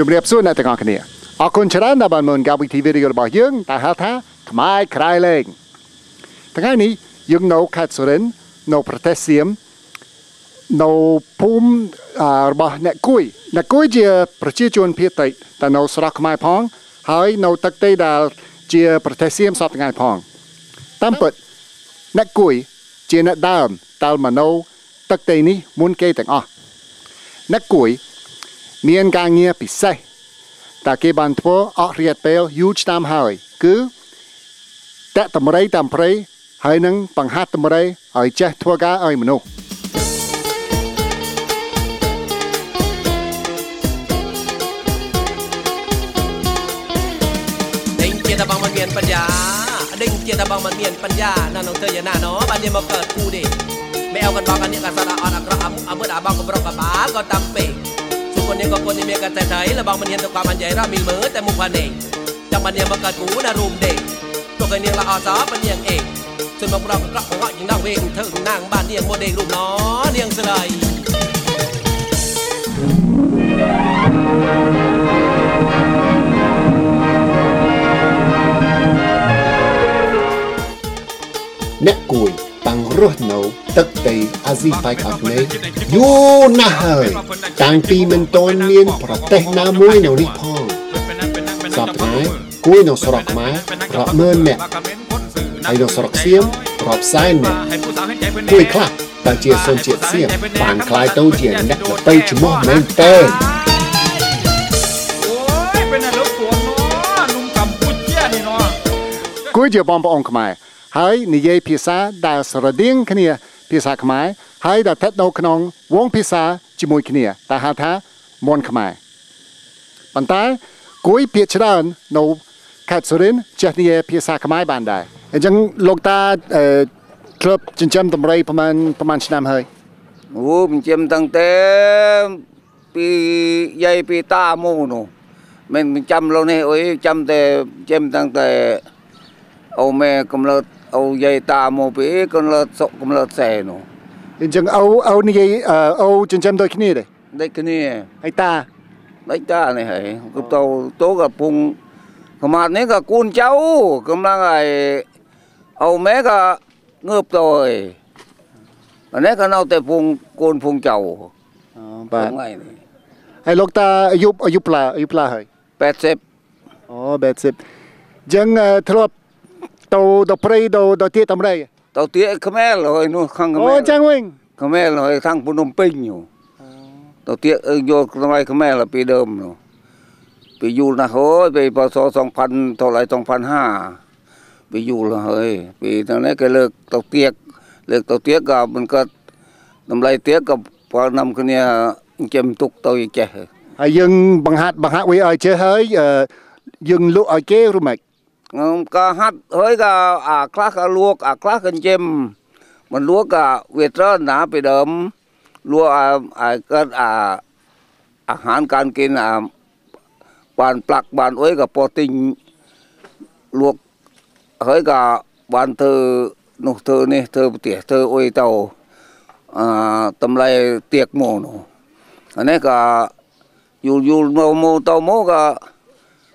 ជំរាបសួរអ្នកទាំងអស់គ្នាអរគុណច្រើនដែលបានមើលកម្មវិធីវីដេអូរបស់យើងដែលហៅថាខ្មែរក្រៃលែងថ្ងៃនេះយើងនៅខេត្តសុរិននៅប្រទេសសៀមនៅភូមិរបស់អ្នកគួយអ្នកគួយជាប្រជាជនភៀតតិចតែនៅស្រុកខ្មែរផង ហើយនៅទឹកដីដែលជាប្រទេសសៀមសពថ្ងៃផងតាមពិតអ្នកគួយជាអ្នកដើមដែលមកនៅទឹកដីនេះមុនគេទាំងអស់អ្នកគួយ មានការងារពិសេសតែគេបានធ្វើអស់រយៈពេលយូរឆ្នាំហើយ គឺតតម្រៃតាមព្រៃហើយនឹងបង្ហាត់តម្រៃឲ្យចេះធ្វើការឲ្យមនុស្សដេញទៀតបងមិនមានបញ្ញាដេញទៀតបងមិនមានបញ្ញាណានងធ្វើយ៉ាងណាណោបានយើងមកកើតគូទេមែអោកណ្ដងអានេះកសាត់អត់អក្រក់អាមុអាមើអាបងក៏ប្រកបបាក៏តាំងពេក องกับรกกับบาก็ตำเปสุคนนี้ก็คนที่เมียกันแต่ไทยและบางมันเห็นตัวความมันใหญ่รามีมือแต่มุกพันเองจังมันเนี่ยมากัดกูนะรุมเด็กตัวเคยเนียงละอาซอมันเนียงเองจนบาเรากระหัวยิงนั่งเวงถึงนั่งบ้านเนียงโมเดลรูปน้อเนีย អាស៊ីប៉ែកអាគ្នេយ៍យូរណាស់ហើយតាំងពីមិនទាន់មានប្រទេសណាមួយនៅនេះផងសពថ្ងៃគួយនៅស្រុកខ្មែររាប់ម៉ឺននាក់ហើយនៅស្រុកសៀមរាប់សែននាក់គួយខ្លះតែជាជនជាតិសៀមបានคล้ายទៅជាអ្នកប្រតិឈ្មោះមែនតើ โอ้ยเป็นอะไรรบกวนเนาะนุ่มกัมพูเชียนี่เนาะ គួយជាបងប្អូនខ្មែរហើយនិយាយភាសាដែលស្រដៀងគ្នា ភាសាខ្មែរហើយដែលស្ថិតនៅក្នុងវងភាសាជាមួយគ្នាតែហៅថាមនខ្មែរប៉ុន្តែគួយភាគច្រើននៅខេត្តសុរិនទร์ចេះនិយាយភាសាខ្មែរបានដែរអញ្ចឹងលោកតាអឺធ្លាប់ចិញ្ចឹមដំរីប្រហែលប្រហែលឆ្នាំហើយអូមិនចិញ្ចឹមតាំងតែពីយាយពីតាមកនោះមិនមិនចាំលោកនេះអុយចាំតែចិញ្ចឹមតាំងតែអូម៉ែកំណើត អូយាយតាមកពីកំណើតសុកកំណើតសែនោះអញ្ចឹងអូអូនិយាយអឺអូចិញ្ចឹមដូចគ្នាទេដូចគ្នាហើយតាដូចតានេះហើយគឺទៅទៅកំពុងកម្មាត់នេះក៏គូនចៅកំឡុងហើយអូម៉ែក៏ងើបទៅហើយអានេះក៏នៅតែពុងគូនពុងចៅអូបាទថ្ងៃនេះហើយលោកតាអាយុអាយុប្លាអាយុប្លាហើយ80អូបែបសិបចឹងអឺធ្លាប់ ទៅទៅព្រៃទៅទៅទៀតតម្រៃទៅទៀតខ្មែរហើយនោះខាងខអូមែចឹងវិញខ្មែរហើយខាងភ្នំពេញនោះទៅទៀតយកសម័យខ្មែរពីដើមនោះពីយូរណាស់ហើយពីពស2000តឡៃ2005ពីយូរហើយពីទាំងនេះគេលើកទៅទៀតលើកទៅទៀតក៏មិនកើតតម្លៃទៀតក៏បើនាំគ្នាចិញ្ចឹមទុកទៅចេះហើយយើងបង្ហាត់បង្ហាត់វាឲ្យចេះហើយអឺយើងលក់ឲ្យគេឬមិន ខ្ញុំក៏ហាត់ហើយក៏អាខ្លះក៏លួកអាខ្លះក៏ចិញ្ចឹមមិនលួកក៏វាត្រូវណាពីដើមលួកអាអាកើតអាអាហារការกินអាបានផ្លាក់បានអុយក៏ពោះទិញលួ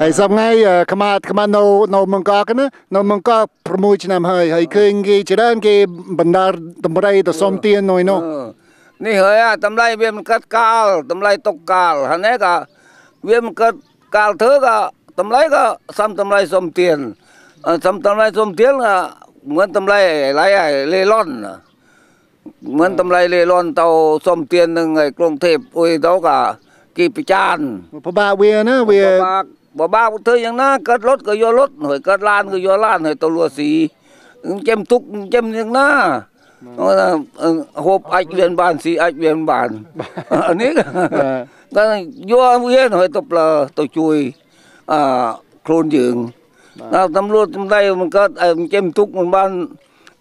ហើយសប្ងៃខ្មាតខ្មាតនៅនៅមង្កកណានៅមង្កក6ឆ្នាំហើយហើយឃើញគេច្រើនគេបណ្ដាតម្រៃទៅសុំទាននៅនោះនេះហើយតម្លៃវាមិនកាត់កាលតម្លៃຕົកកាលហ្នឹងក៏វាមិនកាត់កាលធ្វើក៏តម្លៃក៏សំតម្លៃសុំទានសំតម្លៃសុំទានក៏មិនតម្លៃឡៃលេឡនមិនតម្លៃលេឡនទៅសុំទាននឹងឯក្រុងទេពអុយទៅក៏គេប្រចានប្របាវាណាវា บ่บ้าเธออย่างน้าเกิดรถก็โยรถหน่อยเกิดลานก็โยลานหน่อยตัวรัวสีเจมทุกเจมอย่างนั้นหบไอเวียนบานสีไอเวียนบานอันนี้ก็ยัวเวียนหอยตบเปลาตัวจุยอ่าโคลนยืงนะตำรวจทำไดมันก็ไเจมทุกมันบาน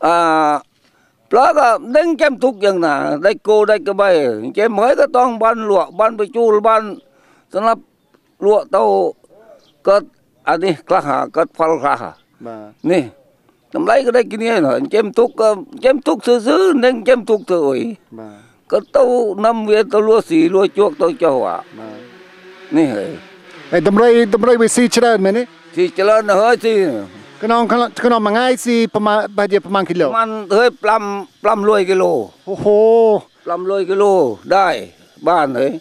อ่าปลาก็ดึงเจมทุกอย่างน่ะได้โกได้กระใบเจมหอยก็ต้องบ้านหลวกบ้านไปจูบ้านสำหรับหลวกเต้า គាត់អានេះខ្លះគាត់ផលខ្លះបាទនេះតម្លៃក៏ដូចគ្នាហ្នឹងអញ្ចឹងទុកក៏អញ្ចឹងទុកស៊ឺស៊ឺនិងអញ្ចឹងទុកទៅអីបាទក៏ទៅនាំវាទៅលួស៊ីលួជក់ទៅចុះអានេះហើយហើយតម្រៃតម្រៃវាស៊ីច្រើនមែនទេស៊ីច្រើនហើយស៊ីក្នុងក្នុងមួយថ្ងៃស៊ីប្រហែលបើជាប្រហែលគីឡូប្រហែលហើយ5 500គីឡូអូហូ500គីឡូដែរបានហើយ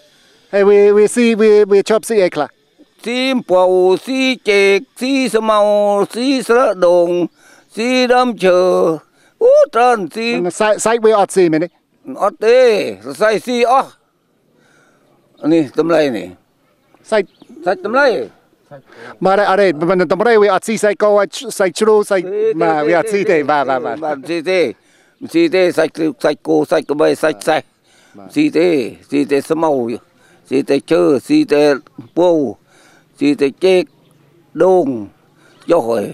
ហើយវាវាស៊ីវាវាជាប់ស៊ីអីខ្លះ sim bầu si chệt si sơ màu si sơ đồng si đâm chờ. Ú trần si sai sai bê ọt si mình đấy. Ọt tê sai si ọ nè tấm lây nè. Sai sai tấm lây. Mà đây ở đây mình tấm lây với ọt si sai câu sai chru sai mà với ọt si tê ba ba và si tê. Si tê sai sai cô sai cô bay sai sai. si tê si tê sơ màu si tê chơ si tê bầu ស៊ីតែជែកដងចុះហើយ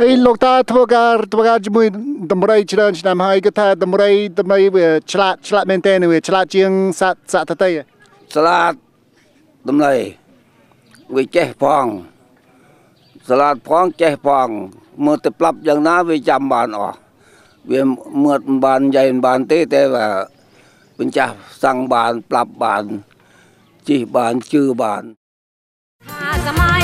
ហើយលោកតាធ្វើការធ្វើការជាមួយតម្រៃច្រើនឆ្នាំហើយគេថាតម្រៃតម្រៃវាឆ្លាតឆ្លាតមែនតើវាឆ្លាតជាងសត្វសត្វតៃឆ្លាតតម្រៃវាចេះផងឆ្លាតផងចេះផងមើលទៅប្រាប់យ៉ាងណាវាចាំបានអស់វាមើលមិនបានយ៉ៃមិនបានទេតែថាបញ្ចាស់សាំងបានប្រាប់បានជិះបានជឿបាន cause I'm